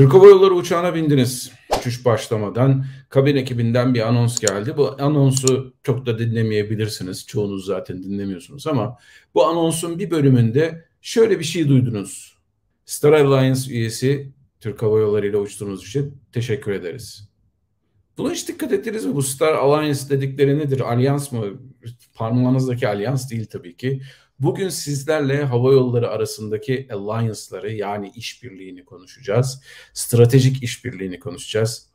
Türk Hava Yolları uçağına bindiniz. Uçuş başlamadan kabin ekibinden bir anons geldi. Bu anonsu çok da dinlemeyebilirsiniz. Çoğunuz zaten dinlemiyorsunuz ama bu anonsun bir bölümünde şöyle bir şey duydunuz. Star Alliance üyesi Türk Hava Yolları ile uçtuğunuz için teşekkür ederiz. Buna hiç dikkat ettiniz mi? Bu Star Alliance dedikleri nedir? Alyans mı? Parmağınızdaki alyans değil tabii ki. Bugün sizlerle hava yolları arasındaki alliance'ları yani işbirliğini konuşacağız. Stratejik işbirliğini konuşacağız.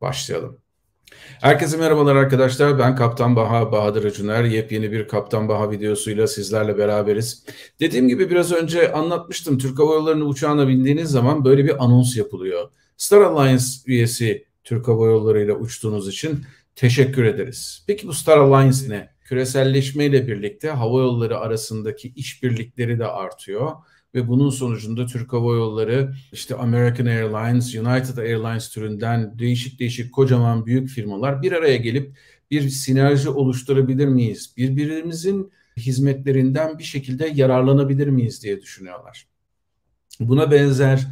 Başlayalım. Herkese merhabalar arkadaşlar. Ben Kaptan Baha Bahadır Acuner. Yepyeni bir Kaptan Baha videosuyla sizlerle beraberiz. Dediğim gibi biraz önce anlatmıştım. Türk Hava Yolları'nın uçağına bindiğiniz zaman böyle bir anons yapılıyor. Star Alliance üyesi Türk Hava Yolları ile uçtuğunuz için teşekkür ederiz. Peki bu Star Alliance ne? Küreselleşmeyle birlikte hava yolları arasındaki işbirlikleri de artıyor ve bunun sonucunda Türk Hava Yolları işte American Airlines, United Airlines türünden değişik değişik kocaman büyük firmalar bir araya gelip bir sinerji oluşturabilir miyiz? Birbirimizin hizmetlerinden bir şekilde yararlanabilir miyiz diye düşünüyorlar. Buna benzer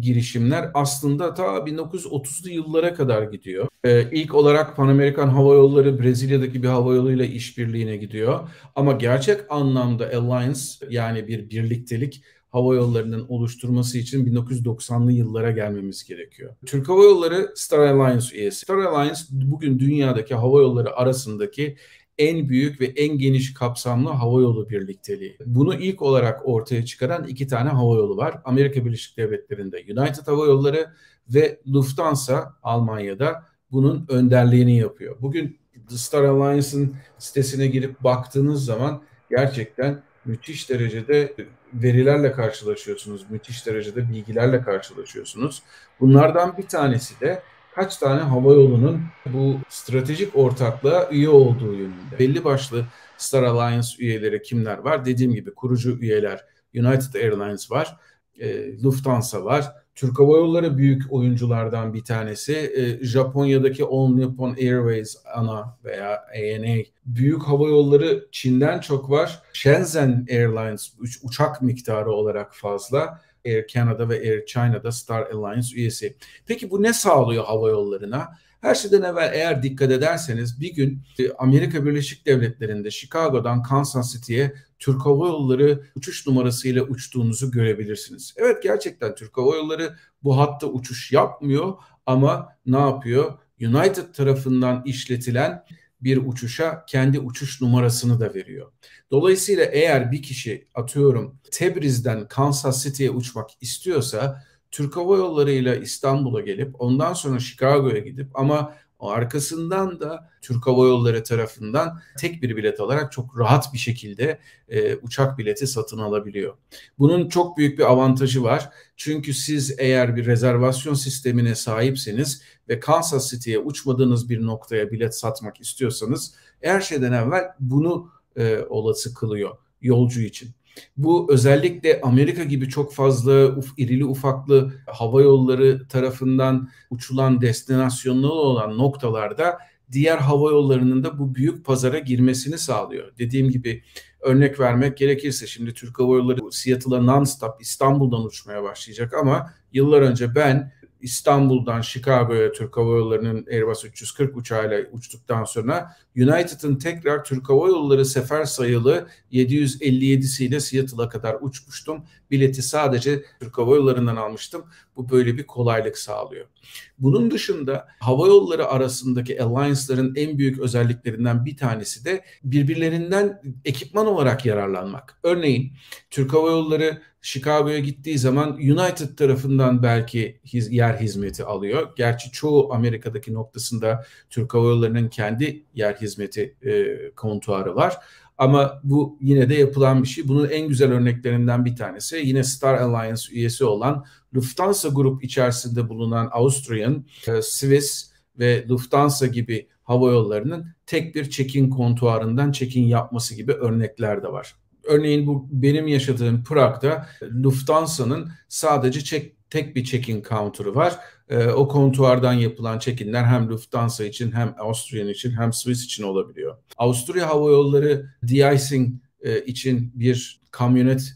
girişimler aslında ta 1930'lu yıllara kadar gidiyor. Ee, ilk olarak Pan Amerikan Hava Yolları Brezilya'daki bir hava yoluyla işbirliğine gidiyor. Ama gerçek anlamda alliance yani bir birliktelik hava yollarının oluşturması için 1990'lı yollara gelmemiz gerekiyor. Türk Hava Yolları Star Alliance üyesi. Star Alliance bugün dünyadaki hava yolları arasındaki en büyük ve en geniş kapsamlı havayolu birlikteliği. Bunu ilk olarak ortaya çıkaran iki tane havayolu var. Amerika Birleşik Devletleri'nde United Hava Yolları ve Lufthansa Almanya'da bunun önderliğini yapıyor. Bugün The Star Alliance'ın sitesine girip baktığınız zaman gerçekten müthiş derecede verilerle karşılaşıyorsunuz. Müthiş derecede bilgilerle karşılaşıyorsunuz. Bunlardan bir tanesi de kaç tane hava yolunun bu stratejik ortaklığa üye olduğu yönünde. Belli başlı Star Alliance üyeleri kimler var? Dediğim gibi kurucu üyeler United Airlines var, e, Lufthansa var. Türk Hava Yolları büyük oyunculardan bir tanesi. E, Japonya'daki All Nippon Airways ana veya ANA. Büyük hava yolları Çin'den çok var. Shenzhen Airlines uçak miktarı olarak fazla. Air Canada ve Air China'da Star Alliance üyesi. Peki bu ne sağlıyor hava yollarına? Her şeyden evvel eğer dikkat ederseniz bir gün e, Amerika Birleşik Devletleri'nde Chicago'dan Kansas City'ye Türk Hava Yolları uçuş numarasıyla uçtuğunuzu görebilirsiniz. Evet gerçekten Türk Hava Yolları bu hatta uçuş yapmıyor ama ne yapıyor? United tarafından işletilen bir uçuşa kendi uçuş numarasını da veriyor. Dolayısıyla eğer bir kişi atıyorum Tebriz'den Kansas City'ye uçmak istiyorsa Türk Hava Yolları ile İstanbul'a gelip ondan sonra Chicago'ya gidip ama arkasından da Türk Hava Yolları tarafından tek bir bilet alarak çok rahat bir şekilde e, uçak bileti satın alabiliyor. Bunun çok büyük bir avantajı var. Çünkü siz eğer bir rezervasyon sistemine sahipseniz ve Kansas City'ye uçmadığınız bir noktaya bilet satmak istiyorsanız her şeyden evvel bunu e, olası kılıyor yolcu için. Bu özellikle Amerika gibi çok fazla uf, irili ufaklı hava yolları tarafından uçulan destinasyonlu olan noktalarda diğer hava yollarının da bu büyük pazara girmesini sağlıyor. Dediğim gibi örnek vermek gerekirse şimdi Türk Hava Yolları Seattle'a non-stop İstanbul'dan uçmaya başlayacak ama yıllar önce ben İstanbul'dan Chicago'ya Türk Hava Yolları'nın Airbus 340 uçağıyla uçtuktan sonra United'ın tekrar Türk Hava Yolları sefer sayılı 757'siyle Seattle'a kadar uçmuştum. Bileti sadece Türk Hava Yolları'ndan almıştım. Bu böyle bir kolaylık sağlıyor. Bunun dışında hava yolları arasındaki alliance'ların en büyük özelliklerinden bir tanesi de birbirlerinden ekipman olarak yararlanmak. Örneğin Türk Hava Yolları Chicago'ya gittiği zaman United tarafından belki hiz, yer hizmeti alıyor. Gerçi çoğu Amerika'daki noktasında Türk Hava Yolları'nın kendi yer hizmeti e, kontuarı var. Ama bu yine de yapılan bir şey. Bunun en güzel örneklerinden bir tanesi yine Star Alliance üyesi olan Lufthansa grup içerisinde bulunan Austrian, e, Swiss ve Lufthansa gibi hava yollarının tek bir check-in kontuarından check-in yapması gibi örnekler de var. Örneğin bu benim yaşadığım Prag'da Lufthansa'nın sadece check, tek bir check-in counter'ı var. E, o kontuardan yapılan check-inler hem Lufthansa için hem Austrian için hem Swiss için olabiliyor. Avusturya Hava Yolları de-icing e, için bir kamyonet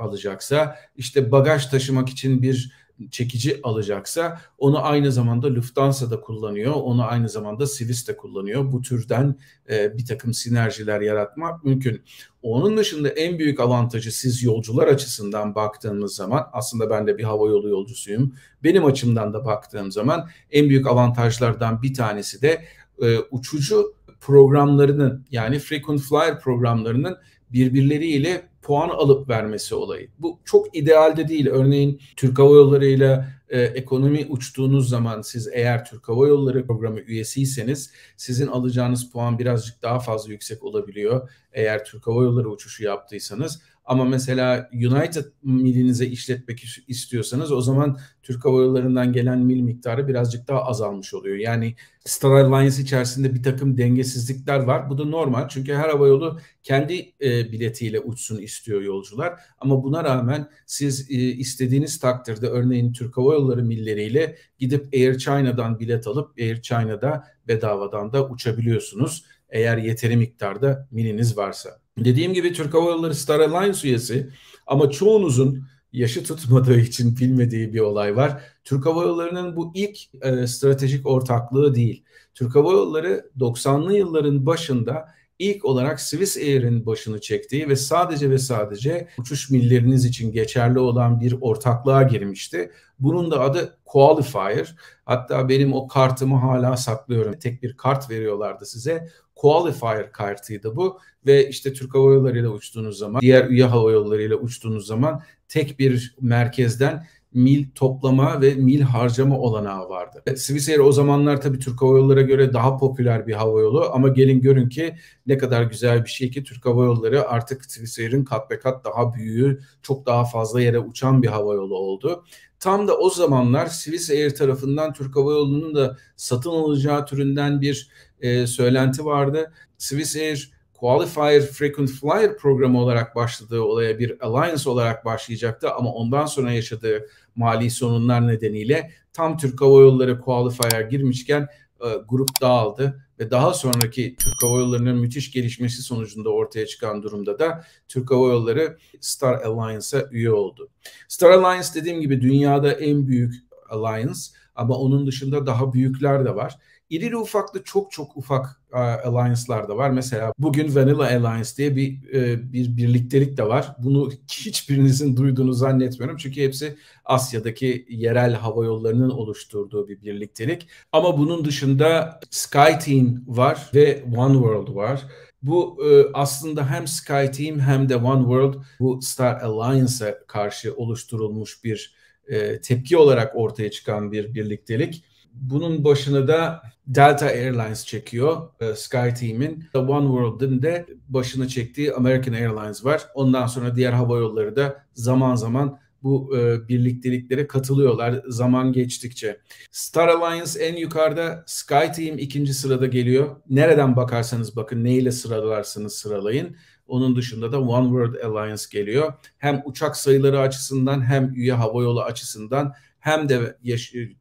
alacaksa işte bagaj taşımak için bir çekici alacaksa onu aynı zamanda Lufthansa da kullanıyor. Onu aynı zamanda Swiss de kullanıyor. Bu türden e, bir takım sinerjiler yaratmak mümkün. Onun dışında en büyük avantajı siz yolcular açısından baktığınız zaman aslında ben de bir hava yolu yolcusuyum. Benim açımdan da baktığım zaman en büyük avantajlardan bir tanesi de e, uçucu programlarının yani frequent flyer programlarının birbirleriyle puan alıp vermesi olayı. Bu çok idealde değil. Örneğin Türk Hava Yolları ile ekonomi uçtuğunuz zaman siz eğer Türk Hava Yolları programı üyesiyseniz sizin alacağınız puan birazcık daha fazla yüksek olabiliyor. Eğer Türk Hava Yolları uçuşu yaptıysanız ama mesela United milinize işletmek istiyorsanız o zaman Türk Hava Yolları'ndan gelen mil miktarı birazcık daha azalmış oluyor. Yani Star Alliance içerisinde bir takım dengesizlikler var. Bu da normal çünkü her hava yolu kendi e, biletiyle uçsun istiyor yolcular. Ama buna rağmen siz e, istediğiniz takdirde örneğin Türk Hava Yolları milleriyle gidip Air China'dan bilet alıp Air China'da bedavadan da uçabiliyorsunuz. Eğer yeteri miktarda miliniz varsa. Dediğim gibi Türk Hava Yolları Star Alliance üyesi ama çoğunuzun yaşı tutmadığı için bilmediği bir olay var. Türk Hava Yolları'nın bu ilk e, stratejik ortaklığı değil. Türk Hava Yolları 90'lı yılların başında ilk olarak Swiss Air'in başını çektiği ve sadece ve sadece uçuş milleriniz için geçerli olan bir ortaklığa girmişti. Bunun da adı Qualifier. Hatta benim o kartımı hala saklıyorum. Tek bir kart veriyorlardı size. Qualifier kartıydı bu ve işte Türk Hava Yolları ile uçtuğunuz zaman, diğer üye hava yolları ile uçtuğunuz zaman tek bir merkezden mil toplama ve mil harcama olanağı vardı. Swissair o zamanlar tabii Türk Hava Yolları göre daha popüler bir hava yolu ama gelin görün ki ne kadar güzel bir şey ki Türk Hava Yolları artık Swissair'in kat be kat daha büyüğü, çok daha fazla yere uçan bir hava yolu oldu. Tam da o zamanlar Swissair tarafından Türk Hava Yolu'nun da satın alacağı türünden bir e, söylenti vardı. Swissair Qualifier Frequent Flyer programı olarak başladığı olaya bir alliance olarak başlayacaktı ama ondan sonra yaşadığı mali sorunlar nedeniyle tam Türk Hava Yolları Qualifier'a girmişken e, grup dağıldı ve daha sonraki Türk Hava Yolları'nın müthiş gelişmesi sonucunda ortaya çıkan durumda da Türk Hava Yolları Star Alliance'a üye oldu. Star Alliance dediğim gibi dünyada en büyük alliance ama onun dışında daha büyükler de var. İrili ufaklı çok çok ufak uh, alliance'lar da var. Mesela bugün Vanilla Alliance diye bir e, bir birliktelik de var. Bunu hiçbirinizin duyduğunu zannetmiyorum. Çünkü hepsi Asya'daki yerel hava yollarının oluşturduğu bir birliktelik. Ama bunun dışında SkyTeam var ve One World var. Bu e, aslında hem SkyTeam hem de One World bu Star Alliance'a karşı oluşturulmuş bir e, tepki olarak ortaya çıkan bir birliktelik. Bunun başını da Delta Airlines çekiyor. E, SkyTeam'in One World'ın de başını çektiği American Airlines var. Ondan sonra diğer hava yolları da zaman zaman bu e, birlikteliklere katılıyorlar zaman geçtikçe. Star Alliance en yukarıda, SkyTeam ikinci sırada geliyor. Nereden bakarsanız bakın neyle sıralarsanız sıralayın. Onun dışında da One World Alliance geliyor. Hem uçak sayıları açısından hem üye havayolu açısından hem de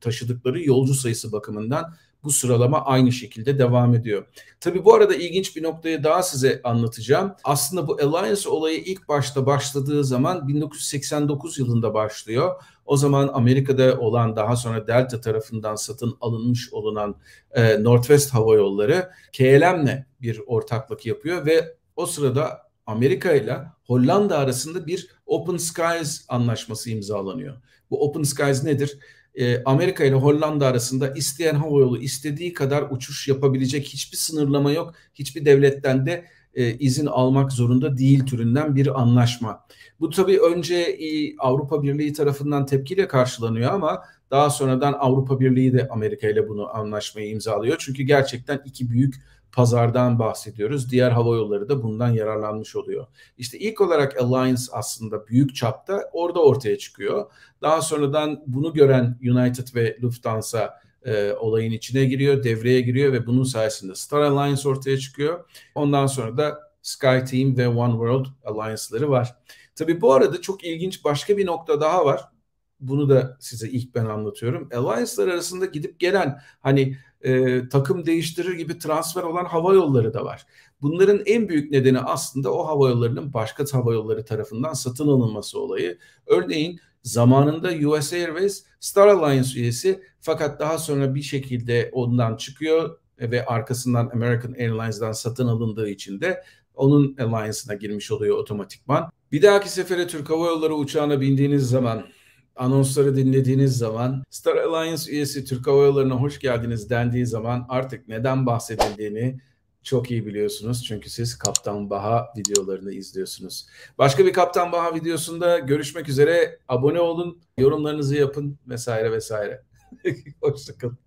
taşıdıkları yolcu sayısı bakımından bu sıralama aynı şekilde devam ediyor. Tabi bu arada ilginç bir noktayı daha size anlatacağım. Aslında bu Alliance olayı ilk başta başladığı zaman 1989 yılında başlıyor. O zaman Amerika'da olan daha sonra Delta tarafından satın alınmış olunan e, Northwest Hava Yolları KLM'le bir ortaklık yapıyor ve o sırada Amerika ile Hollanda arasında bir Open Skies anlaşması imzalanıyor. Bu Open Skies nedir? e, Amerika ile Hollanda arasında isteyen havayolu istediği kadar uçuş yapabilecek hiçbir sınırlama yok. Hiçbir devletten de e, izin almak zorunda değil türünden bir anlaşma. Bu tabii önce e, Avrupa Birliği tarafından tepkiyle karşılanıyor ama daha sonradan Avrupa Birliği de Amerika ile bunu anlaşmayı imzalıyor. Çünkü gerçekten iki büyük pazardan bahsediyoruz. Diğer hava yolları da bundan yararlanmış oluyor. İşte ilk olarak Alliance aslında büyük çapta orada ortaya çıkıyor. Daha sonradan bunu gören United ve Lufthansa e, olayın içine giriyor, devreye giriyor ve bunun sayesinde Star Alliance ortaya çıkıyor. Ondan sonra da SkyTeam ve One World Alliance'ları var. Tabii bu arada çok ilginç başka bir nokta daha var. bunu da size ilk ben anlatıyorum. Alliance'lar arasında gidip gelen hani e, takım değiştirir gibi transfer olan hava yolları da var. Bunların en büyük nedeni aslında o hava yollarının başka hava yolları tarafından satın alınması olayı. Örneğin zamanında US Airways Star Alliance üyesi fakat daha sonra bir şekilde ondan çıkıyor ve arkasından American Airlines'dan satın alındığı için de onun alliance'ına girmiş oluyor otomatikman. Bir dahaki sefere Türk Hava Yolları uçağına bindiğiniz zaman anonsları dinlediğiniz zaman Star Alliance üyesi Türk Hava Yolları'na hoş geldiniz dendiği zaman artık neden bahsedildiğini çok iyi biliyorsunuz. Çünkü siz Kaptan Baha videolarını izliyorsunuz. Başka bir Kaptan Baha videosunda görüşmek üzere. Abone olun, yorumlarınızı yapın vesaire vesaire. Hoşçakalın.